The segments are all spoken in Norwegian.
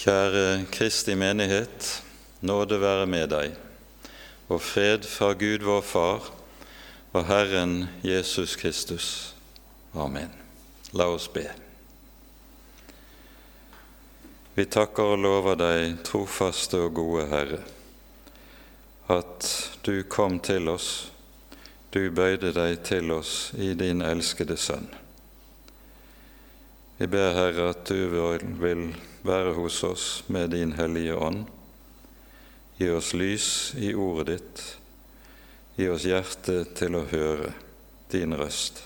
Kjære Kristi menighet, nåde være med deg, og fred fra Gud vår Far og Herren Jesus Kristus. Amen. La oss be. Vi takker og lover deg, trofaste og gode Herre, at du kom til oss, du bøyde deg til oss i din elskede Sønn. Vi ber, Herre, at du vil være hos oss med din Hellige Ånd. Gi oss lys i ordet ditt. Gi oss hjerte til å høre din røst.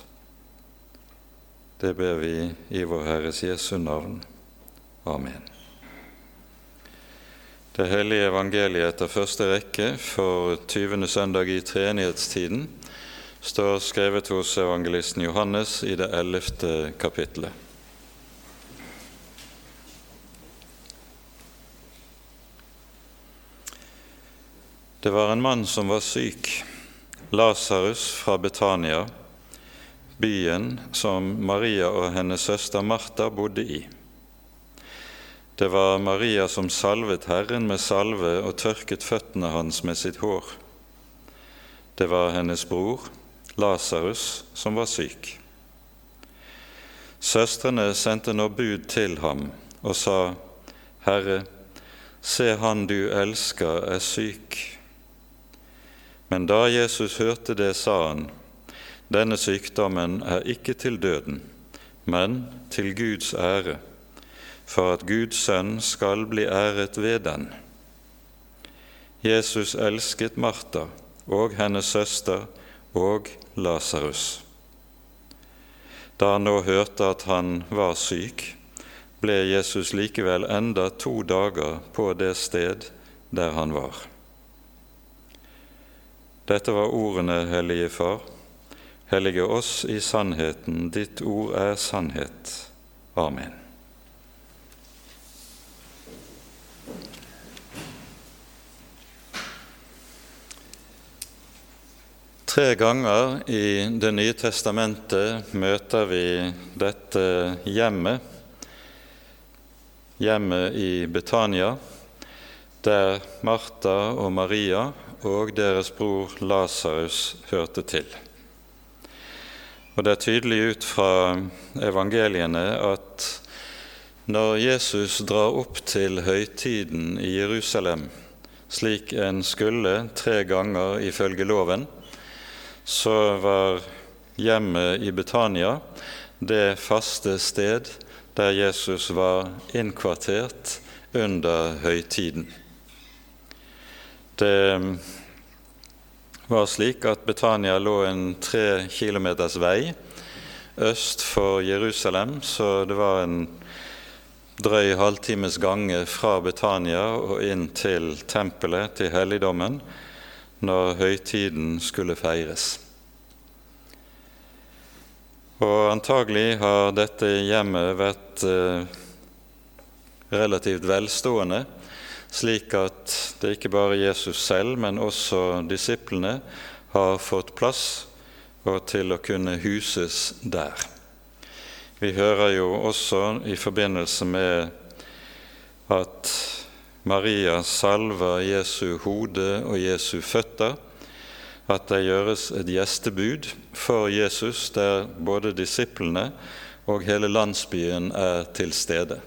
Det ber vi i vår Herres Jesu navn. Amen. Det hellige evangeliet etter første rekke for 20. søndag i treenighetstiden står skrevet hos evangelisten Johannes i det ellevte kapittelet. Det var en mann som var syk, Lasarus fra Betania, byen som Maria og hennes søster Martha bodde i. Det var Maria som salvet Herren med salve og tørket føttene hans med sitt hår. Det var hennes bror, Lasarus, som var syk. Søstrene sendte nå bud til ham og sa, Herre, se han du elsker er syk. Men da Jesus hørte det, sa han, denne sykdommen er ikke til døden, men til Guds ære, for at Guds sønn skal bli æret ved den. Jesus elsket Martha og hennes søster og Lasarus. Da han nå hørte at han var syk, ble Jesus likevel enda to dager på det sted der han var. Dette var ordene, Hellige Far. Hellige oss i sannheten. Ditt ord er sannhet. Amen. Tre ganger i Det nye testamentet møter vi dette hjemmet, hjemmet i Betania, der Martha og Maria og deres bror Lasarus hørte til. Og Det er tydelig ut fra evangeliene at når Jesus drar opp til høytiden i Jerusalem, slik en skulle tre ganger ifølge loven, så var hjemmet i Betania det faste sted der Jesus var innkvartert under høytiden. Det um, var slik at Betania lå en tre kilometers vei øst for Jerusalem, så det var en drøy halvtimes gange fra Betania og inn til tempelet, til helligdommen, når høytiden skulle feires. Og antagelig har dette hjemmet vært eh, relativt velstående slik at det ikke bare Jesus selv, men også disiplene har fått plass og til å kunne huses der. Vi hører jo også i forbindelse med at Maria salver Jesu hode og Jesu føtter, at det gjøres et gjestebud for Jesus der både disiplene og hele landsbyen er til stede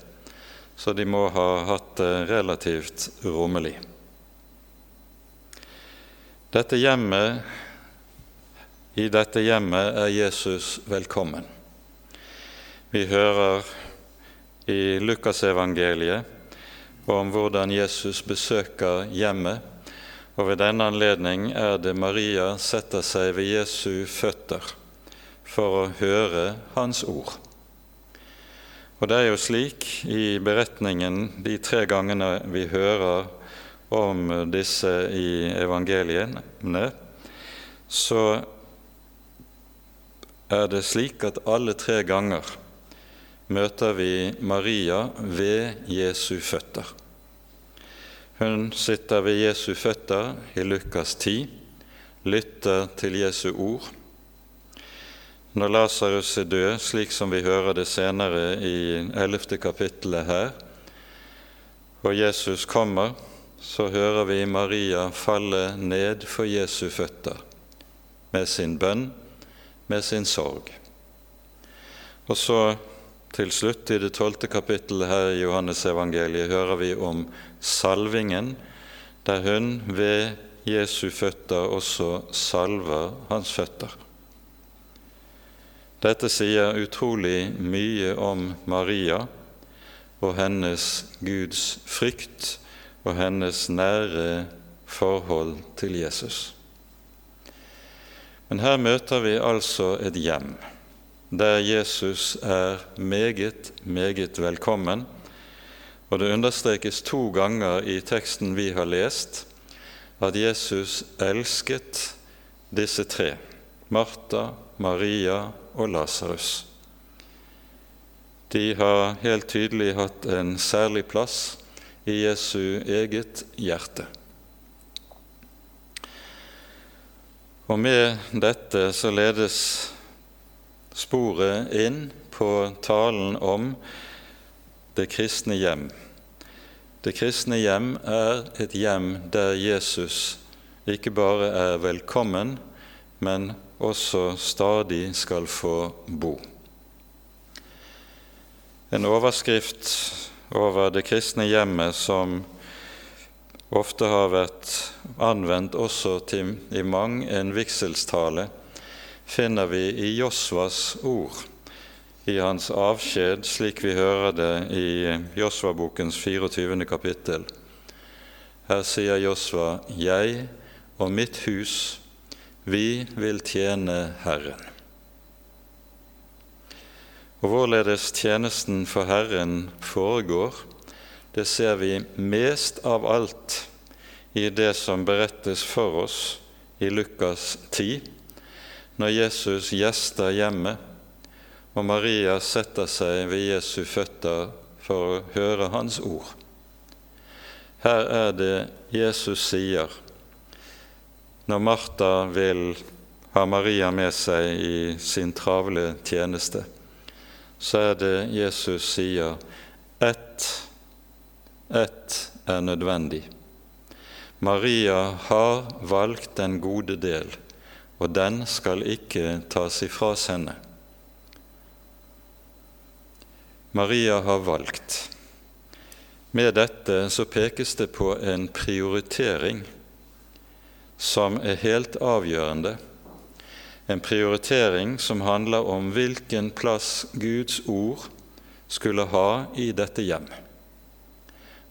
så de må ha hatt det relativt rommelig. Dette hjemmet, I dette hjemmet er Jesus velkommen. Vi hører i Lukasevangeliet om hvordan Jesus besøker hjemmet, og ved denne anledning er det Maria setter seg ved Jesu føtter for å høre hans ord. Og det er jo slik i beretningen de tre gangene vi hører om disse i evangeliene, så er det slik at alle tre ganger møter vi Maria ved Jesu føtter. Hun sitter ved Jesu føtter i Lukas 10, lytter til Jesu ord når Lasarus er død, slik som vi hører det senere i 11. kapittelet her, og Jesus kommer, så hører vi Maria falle ned for Jesu føtter med sin bønn, med sin sorg. Og så til slutt, i det tolvte kapittelet her i Johannesevangeliet, hører vi om salvingen, der hun ved Jesu føtter også salver hans føtter. Dette sier utrolig mye om Maria og hennes Guds frykt og hennes nære forhold til Jesus. Men her møter vi altså et hjem der Jesus er meget, meget velkommen. Og det understrekes to ganger i teksten vi har lest, at Jesus elsket disse tre Martha, Maria og Lasarus. De har helt tydelig hatt en særlig plass i Jesu eget hjerte. Og med dette så ledes sporet inn på talen om det kristne hjem. Det kristne hjem er et hjem der Jesus ikke bare er velkommen, men også stadig skal få bo. En overskrift over det kristne hjemmet som ofte har vært anvendt også til, i mang en vigselstale, finner vi i Josvas ord, i hans avskjed, slik vi hører det i Josva-bokens 24. kapittel. Her sier Josva, 'Jeg og mitt hus, vi vil tjene Herren'. Og hvorledes tjenesten for Herren foregår, det ser vi mest av alt i det som berettes for oss i Lukas 10, når Jesus gjester hjemmet og Maria setter seg ved Jesu føtter for å høre hans ord. Her er det Jesus sier når Martha vil ha Maria med seg i sin travle tjeneste så er det Jesus sier ett, ett er nødvendig. Maria har valgt den gode del, og den skal ikke tas ifra henne. Maria har valgt. Med dette så pekes det på en prioritering som er helt avgjørende en prioritering som handler om hvilken plass Guds ord skulle ha i dette hjem.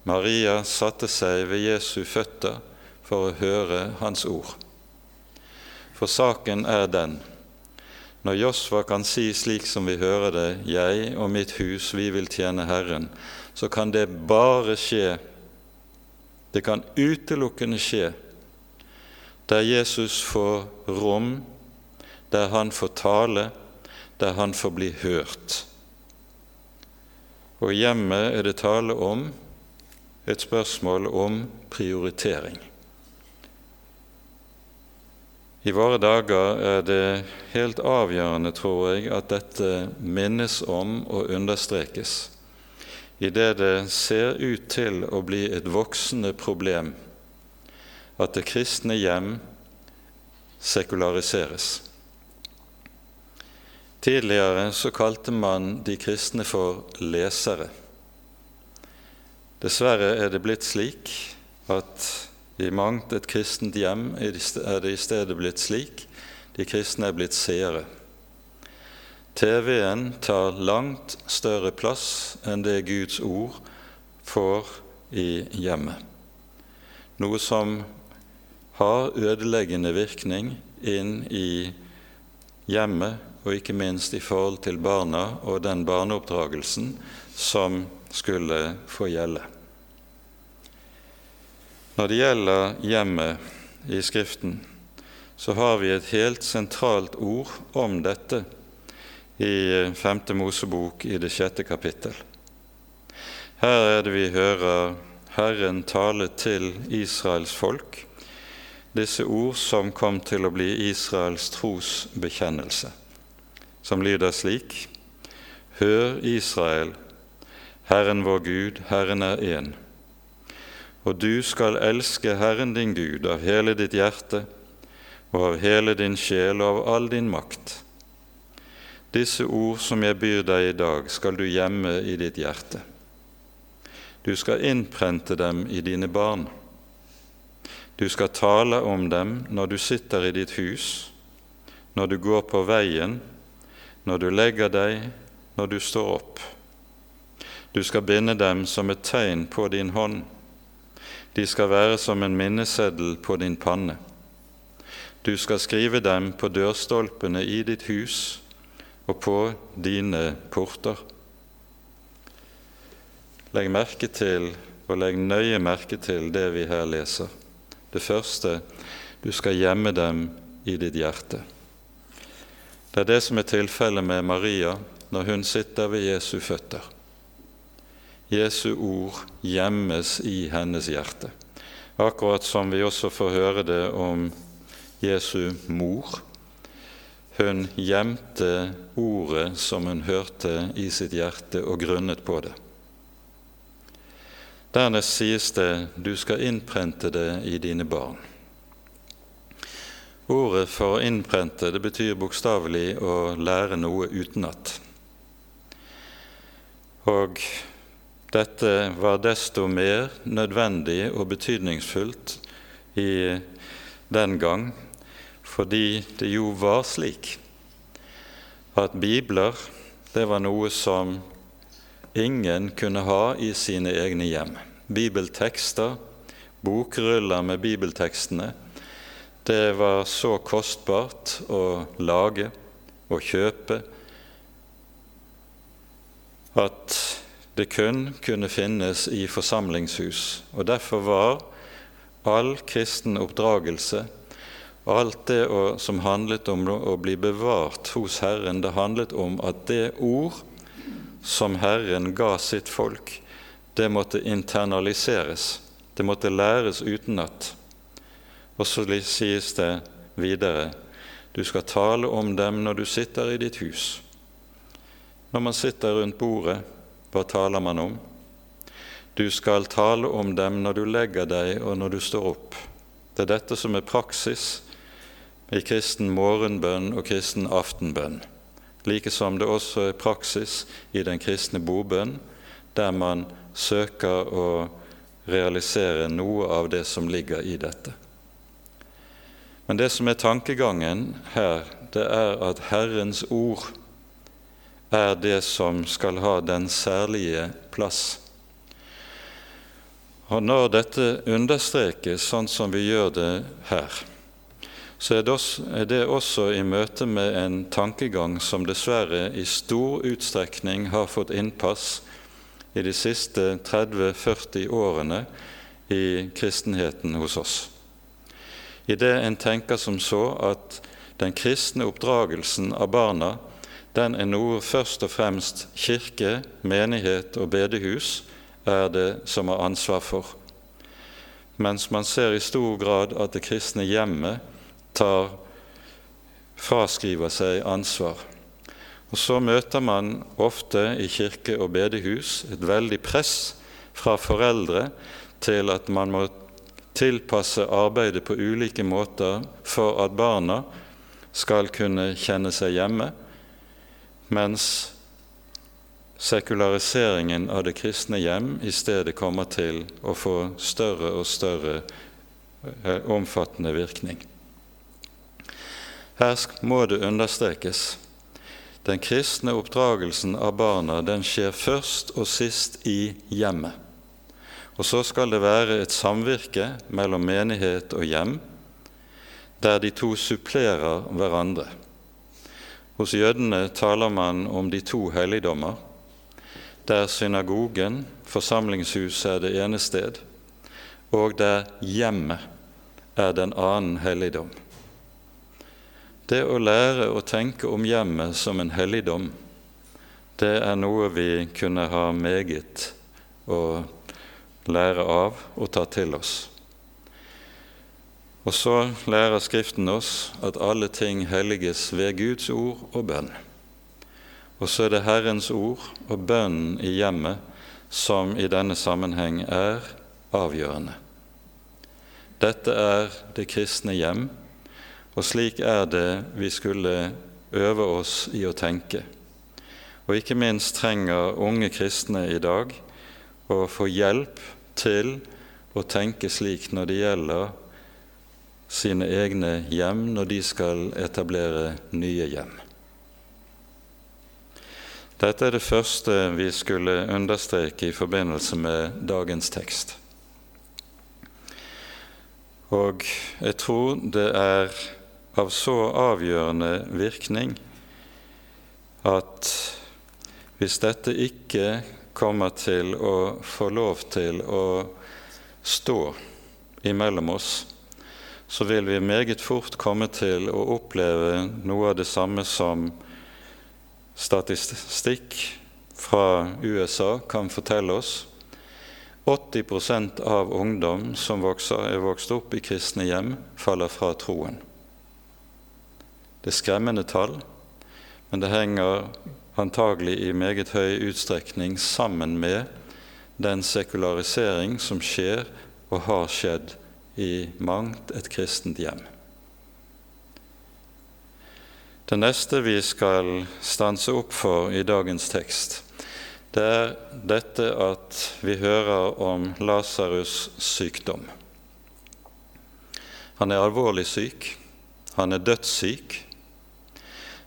Maria satte seg ved Jesu føtter for å høre hans ord. For saken er den når Josva kan si slik som vi hører det, 'Jeg og mitt hus, vi vil tjene Herren', så kan det bare skje Det kan utelukkende skje der Jesus får rom der han får tale, der han får bli hørt. Og hjemme er det tale om et spørsmål om prioritering. I våre dager er det helt avgjørende, tror jeg, at dette minnes om og understrekes, idet det ser ut til å bli et voksende problem at det kristne hjem sekulariseres. Tidligere så kalte man de kristne for lesere. Dessverre er det blitt slik at i mangt et kristent hjem er det i stedet blitt slik de kristne er blitt seere. TV-en tar langt større plass enn det Guds ord får i hjemmet. Noe som har ødeleggende virkning inn i hjemmet og ikke minst i forhold til barna og den barneoppdragelsen som skulle få gjelde. Når det gjelder hjemmet i Skriften, så har vi et helt sentralt ord om dette i 5. Mosebok i det sjette kapittel. Her er det vi hører Herren tale til Israels folk, disse ord som kom til å bli Israels trosbekjennelse som lyder slik.: Hør, Israel, Herren vår Gud, Herren er én. og du skal elske Herren din Gud av hele ditt hjerte og av hele din sjel og av all din makt. Disse ord som jeg byr deg i dag, skal du gjemme i ditt hjerte. Du skal innprente dem i dine barn. Du skal tale om dem når du sitter i ditt hus, når du går på veien, når du legger deg, når du står opp. Du skal binde dem som et tegn på din hånd de skal være som en minneseddel på din panne. Du skal skrive dem på dørstolpene i ditt hus og på dine porter. Legg merke til, og legg nøye merke til det vi her leser. Det første du skal gjemme dem i ditt hjerte. Det er det som er tilfellet med Maria når hun sitter ved Jesu føtter. Jesu ord gjemmes i hennes hjerte. Akkurat som vi også får høre det om Jesu mor. Hun gjemte ordet som hun hørte i sitt hjerte, og grunnet på det. Dernest sies det 'du skal innprente det i dine barn'. Ordet for innprente det betyr bokstavelig å lære noe utenat. Og dette var desto mer nødvendig og betydningsfullt i den gang, fordi det jo var slik at bibler det var noe som ingen kunne ha i sine egne hjem. Bibeltekster, bokruller med bibeltekstene, det var så kostbart å lage og kjøpe at det kun kunne finnes i forsamlingshus. Og Derfor var all kristen oppdragelse, alt det som handlet om å bli bevart hos Herren, det handlet om at det ord som Herren ga sitt folk, det måtte internaliseres. Det måtte læres utenat. Og så sies det videre du skal tale om dem når du sitter i ditt hus. Når man sitter rundt bordet, hva taler man om? Du skal tale om dem når du legger deg og når du står opp. Det er dette som er praksis i kristen morgenbønn og kristen aftenbønn, like som det også er praksis i den kristne bobønn, der man søker å realisere noe av det som ligger i dette. Men det som er tankegangen her, det er at Herrens ord er det som skal ha den særlige plass. Og Når dette understrekes sånn som vi gjør det her, så er det også i møte med en tankegang som dessverre i stor utstrekning har fått innpass i de siste 30-40 årene i kristenheten hos oss. I det en tenker som så at den kristne oppdragelsen av barna den er noe først og fremst kirke, menighet og bedehus er det som har ansvar for. Mens man ser i stor grad at det kristne hjemmet tar, fraskriver seg ansvar. Og Så møter man ofte i kirke og bedehus et veldig press fra foreldre til at man må tilpasse arbeidet på ulike måter for at barna skal kunne kjenne seg hjemme mens sekulariseringen av det kristne hjem i stedet kommer til å få større og større eh, omfattende virkning. Her må det understrekes den kristne oppdragelsen av barna den skjer først og sist i hjemmet. Og så skal det være et samvirke mellom menighet og hjem, der de to supplerer hverandre. Hos jødene taler man om de to helligdommer, der synagogen, forsamlingshuset, er det ene sted, og der hjemmet er den annen helligdom. Det å lære å tenke om hjemmet som en helligdom, det er noe vi kunne ha meget å lære av og ta til oss. Og så lærer Skriften oss at alle ting helliges ved Guds ord og bønn. Og så er det Herrens ord og bønnen i hjemmet som i denne sammenheng er avgjørende. Dette er det kristne hjem, og slik er det vi skulle øve oss i å tenke. Og ikke minst trenger unge kristne i dag å få hjelp til å tenke slik når det gjelder sine egne hjem, når de skal etablere nye hjem. Dette er det første vi skulle understreke i forbindelse med dagens tekst. Og jeg tror det er av så avgjørende virkning at hvis dette ikke kommer til å få lov til å stå imellom oss, så vil vi meget fort komme til å oppleve noe av det samme som statistikk fra USA kan fortelle oss 80% av ungdom som vokser, er vokst opp i kristne hjem, faller fra troen. Det er skremmende tall, men det henger antagelig i meget høy utstrekning sammen med den sekularisering som skjer og har skjedd i mangt et kristent hjem. Det neste vi skal stanse opp for i dagens tekst, det er dette at vi hører om Lasarus' sykdom. Han er alvorlig syk, han er dødssyk.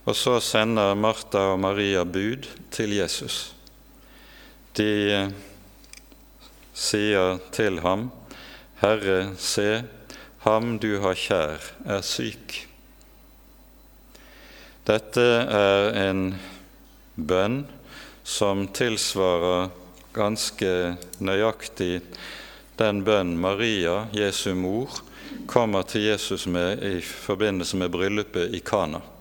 Og så sender Martha og Maria bud til Jesus. De sier til ham, 'Herre, se, ham du har kjær, er syk.' Dette er en bønn som tilsvarer ganske nøyaktig den bønn Maria, Jesu mor, kommer til Jesus med i forbindelse med bryllupet i Kana.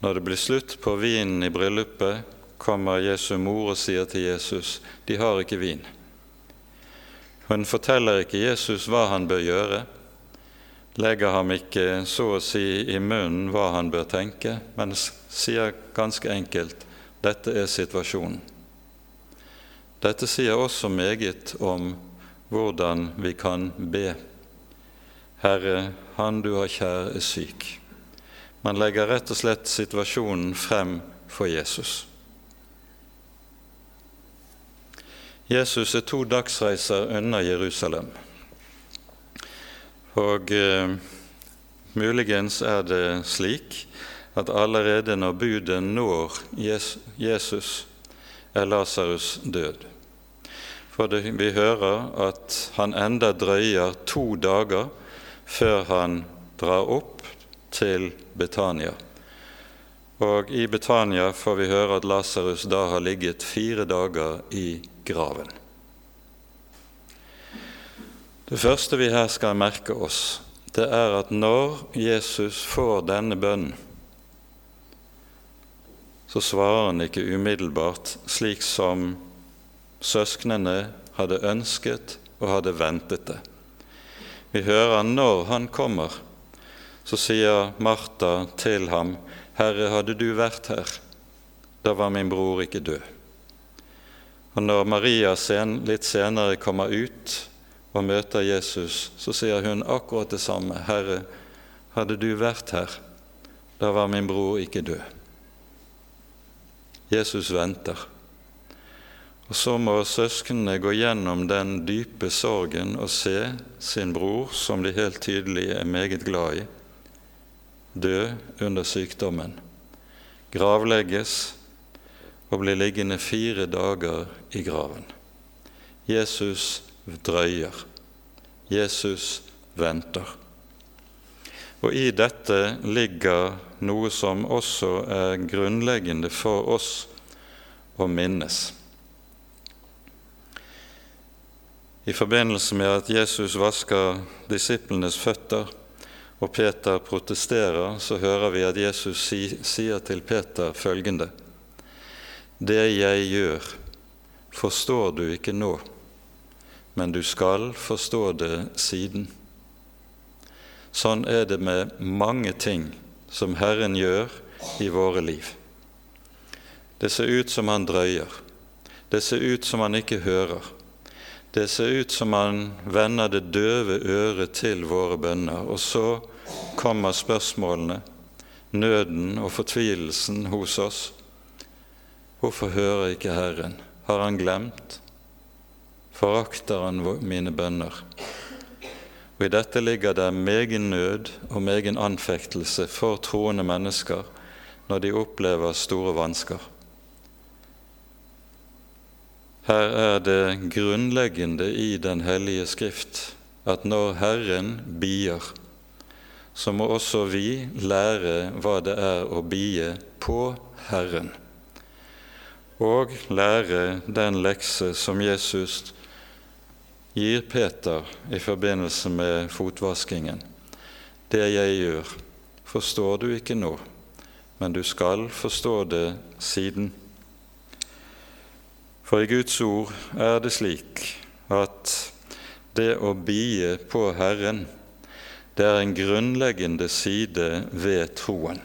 Når det blir slutt på vinen i bryllupet, kommer Jesu mor og sier til Jesus de har ikke vin. Hun forteller ikke Jesus hva han bør gjøre, legger ham ikke så å si i munnen hva han bør tenke, men sier ganske enkelt dette er situasjonen. Dette sier også meget om hvordan vi kan be. Herre, han du har kjær, er syk. Man legger rett og slett situasjonen frem for Jesus. Jesus er to dagsreiser unna Jerusalem. Og eh, muligens er det slik at allerede når budet når Jesus, er Lasarus død. For det, vi hører at han enda drøyer to dager før han drar opp til Betania. Og i Betania får vi høre at Lasarus da har ligget fire dager i graven. Det første vi her skal merke oss, det er at når Jesus får denne bønnen, så svarer han ikke umiddelbart slik som søsknene hadde ønsket og hadde ventet det. Vi hører når han kommer, så sier Martha til ham, 'Herre, hadde du vært her, da var min bror ikke død.' Og når Maria sen, litt senere kommer ut og møter Jesus, så sier hun akkurat det samme. Herre, hadde du vært her, da var min bror ikke død. Jesus venter. Og så må søsknene gå gjennom den dype sorgen og se sin bror, som de helt tydelig er meget glad i, dø under sykdommen, gravlegges og bli liggende fire dager i graven. Jesus drøyer. Jesus venter. Og i dette ligger noe som også er grunnleggende for oss å minnes. I forbindelse med at Jesus vasker disiplenes føtter, og Peter protesterer, så hører vi at Jesus sier til Peter følgende.: Det jeg gjør, forstår du ikke nå men du skal forstå det siden. Sånn er det med mange ting som Herren gjør i våre liv. Det ser ut som han drøyer. Det ser ut som han ikke hører. Det ser ut som han vender det døve øret til våre bønner, og så kommer spørsmålene, nøden og fortvilelsen hos oss. Hvorfor hører ikke Herren? Har han glemt? Forakter han mine bønner? Og I dette ligger det megen nød og megen anfektelse for troende mennesker når de opplever store vansker. Her er det grunnleggende i Den hellige Skrift at når Herren bier, så må også vi lære hva det er å bie på Herren, og lære den lekse som Jesus gir Peter i forbindelse med fotvaskingen. Det jeg gjør, forstår du ikke nå, men du skal forstå det siden. For i Guds ord er det slik at det å bie på Herren, det er en grunnleggende side ved troen.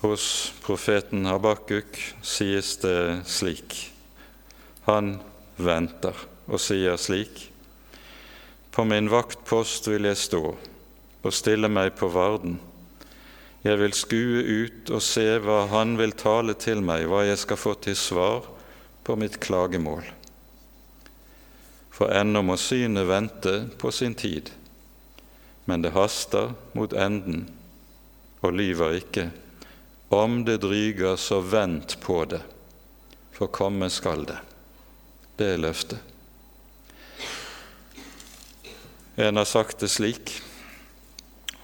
Hos profeten Habakuk sies det slik. Han venter og sier slik:" På min vaktpost vil jeg stå og stille meg på varden. Jeg vil skue ut og se hva Han vil tale til meg, hva jeg skal få til svar på mitt klagemål. For ennå må synet vente på sin tid, men det haster mot enden og lyver ikke. Om det dryger, så vent på det, for komme skal det. Det er løftet. En har sagt det slik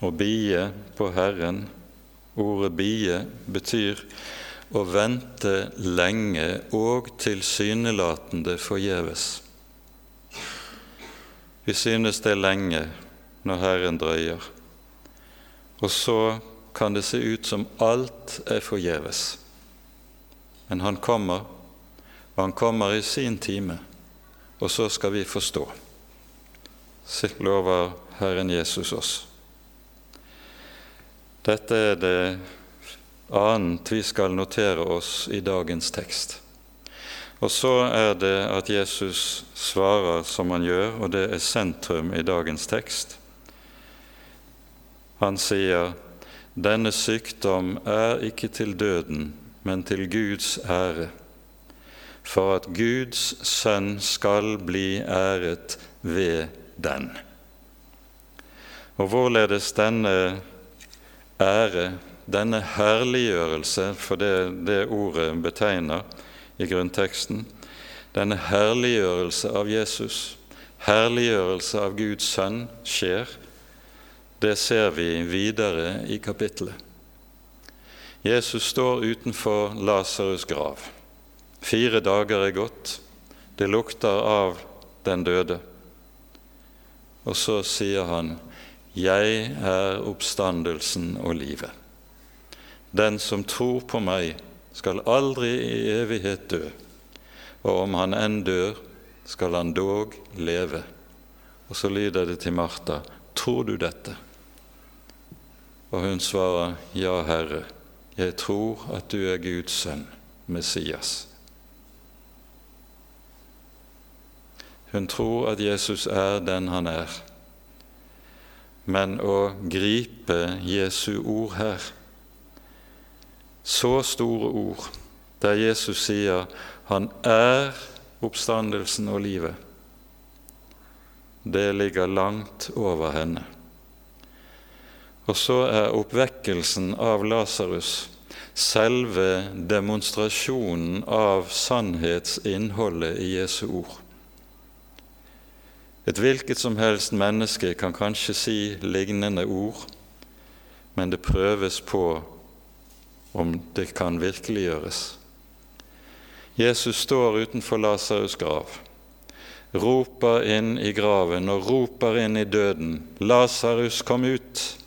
å bie på Herren. Ordet bie betyr å vente lenge og tilsynelatende forgjeves. Vi synes det er lenge når Herren drøyer, og så kan det se ut som alt er forgjeves. Men Han kommer, og Han kommer i sin time, og så skal vi forstå lover Herren Jesus oss. Dette er det annet vi skal notere oss i dagens tekst. Og så er det at Jesus svarer som han gjør, og det er sentrum i dagens tekst. Han sier, 'Denne sykdom er ikke til døden, men til Guds ære', for at Guds sønn skal bli æret ved den. Og hvorledes denne ære, denne herliggjørelse, for det det ordet betegner i grunnteksten, denne herliggjørelse av Jesus, herliggjørelse av Guds sønn, skjer, det ser vi videre i kapittelet. Jesus står utenfor Lasarus' grav. Fire dager er gått. Det lukter av den døde. Og så sier han, 'Jeg er oppstandelsen og livet'. Den som tror på meg, skal aldri i evighet dø, og om han enn dør, skal han dog leve. Og så lyder det til Martha, 'Tror du dette?' Og hun svarer, 'Ja, Herre, jeg tror at du er Guds sønn, Messias.' Hun tror at Jesus er den han er. Men å gripe Jesu ord her, så store ord, der Jesus sier 'Han er oppstandelsen og livet', det ligger langt over henne. Og så er oppvekkelsen av Lasarus selve demonstrasjonen av sannhetsinnholdet i Jesu ord. Et hvilket som helst menneske kan kanskje si lignende ord, men det prøves på om det kan virkeliggjøres. Jesus står utenfor Lasarus' grav, roper inn i graven og roper inn i døden 'Lasarus, kom ut!'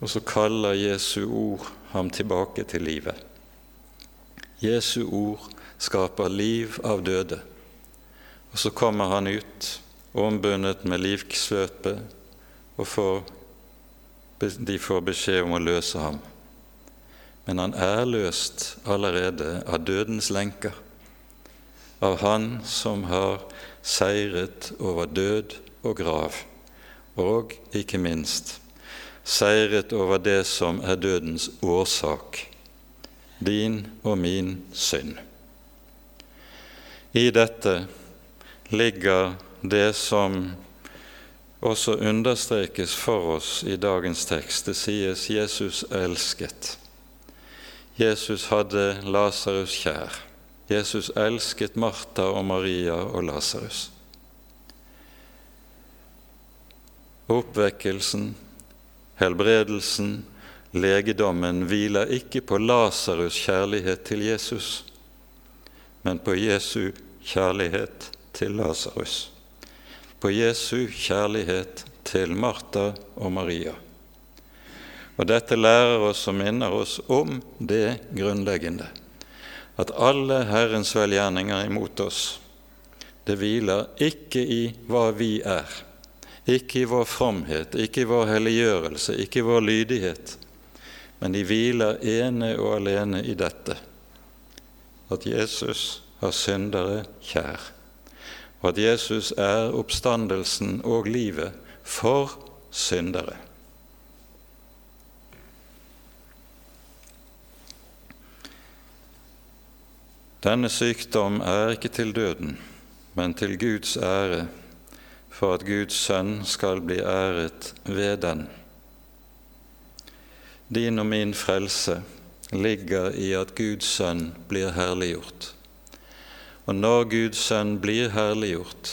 Og så kaller Jesu ord ham tilbake til livet. Jesu ord skaper liv av døde. Og så kommer han ut, ombundet med livsvøpe, og får, de får beskjed om å løse ham. Men han er løst allerede av dødens lenker. av Han som har seiret over død og grav, og ikke minst seiret over det som er dødens årsak, din og min synd. I dette ligger det som også understrekes for oss i dagens tekst. Det sies Jesus elsket. Jesus hadde Lasarus kjær. Jesus elsket Martha og Maria og Lasarus. Oppvekkelsen, helbredelsen, legedommen hviler ikke på Lasarus' kjærlighet til Jesus, men på Jesu kjærlighet til Lasarus. På Jesu kjærlighet til Martha og Maria. Og Dette lærer oss og minner oss om det grunnleggende at alle Herrens velgjerninger imot oss, det hviler ikke i hva vi er, ikke i vår fromhet, ikke i vår helliggjørelse, ikke i vår lydighet, men de hviler ene og alene i dette at Jesus har syndere kjær, og at Jesus er oppstandelsen og livet for syndere. Denne sykdom er ikke til døden, men til Guds ære, for at Guds sønn skal bli æret ved den. Din og min frelse ligger i at Guds sønn blir herliggjort. Og når Guds sønn blir herliggjort,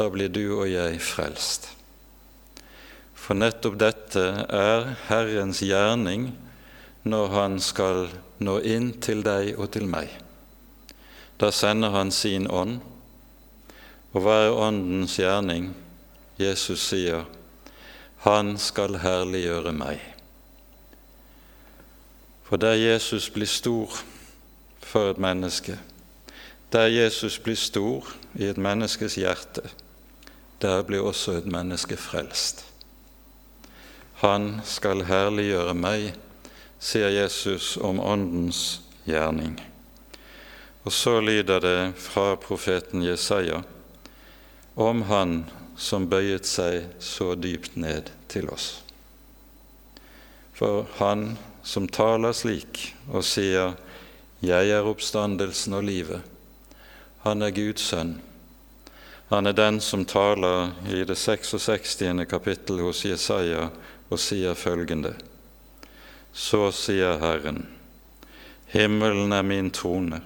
da blir du og jeg frelst. For nettopp dette er Herrens gjerning når Han skal nå inn til deg og til meg. Da sender han sin ånd. Og hva er åndens gjerning? Jesus sier, 'Han skal herliggjøre meg'. For der Jesus blir stor for et menneske, der Jesus blir stor i et menneskes hjerte, der blir også et menneske frelst. Han skal herliggjøre meg, sier Jesus om Åndens gjerning. Og så lyder det fra profeten Jesaja om Han som bøyet seg så dypt ned til oss. For Han som taler slik og sier 'Jeg er oppstandelsen og livet', han er Guds sønn. Han er den som taler i det 66. kapittel hos Jesaja og sier følgende.: Så sier Herren, himmelen er min trone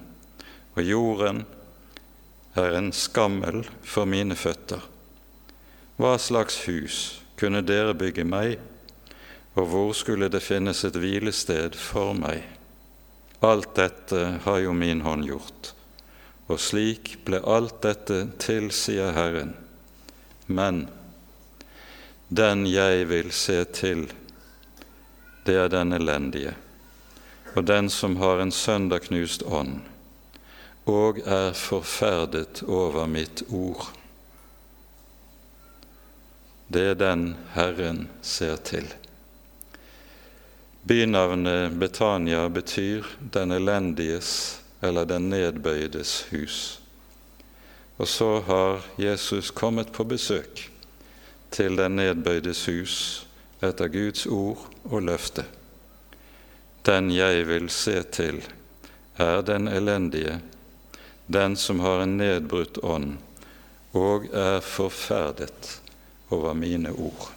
og jorden er en skammel for mine føtter. Hva slags hus kunne dere bygge meg, og hvor skulle det finnes et hvilested for meg? Alt dette har jo min hånd gjort, og slik ble alt dette til, sier Herren. Men den jeg vil se til, det er den elendige, og den som har en søndagknust ånd og er forferdet over mitt ord. Det er den Herren ser til. Bynavnet Betania betyr 'den elendiges' eller 'den nedbøydes hus'. Og så har Jesus kommet på besøk til den nedbøydes hus etter Guds ord og løfte. Den jeg vil se til, er den elendige den som har en nedbrutt ånd og er forferdet over mine ord.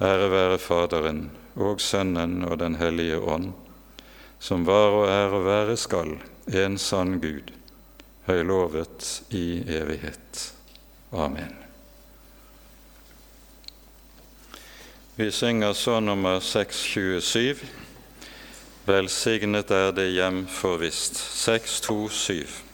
Ære være Faderen og Sønnen og Den hellige ånd, som var og er og være skal, en sann Gud, høylovet i evighet. Amen. Vi synger så nummer 627. Velsignet er det hjem forvisst. 627.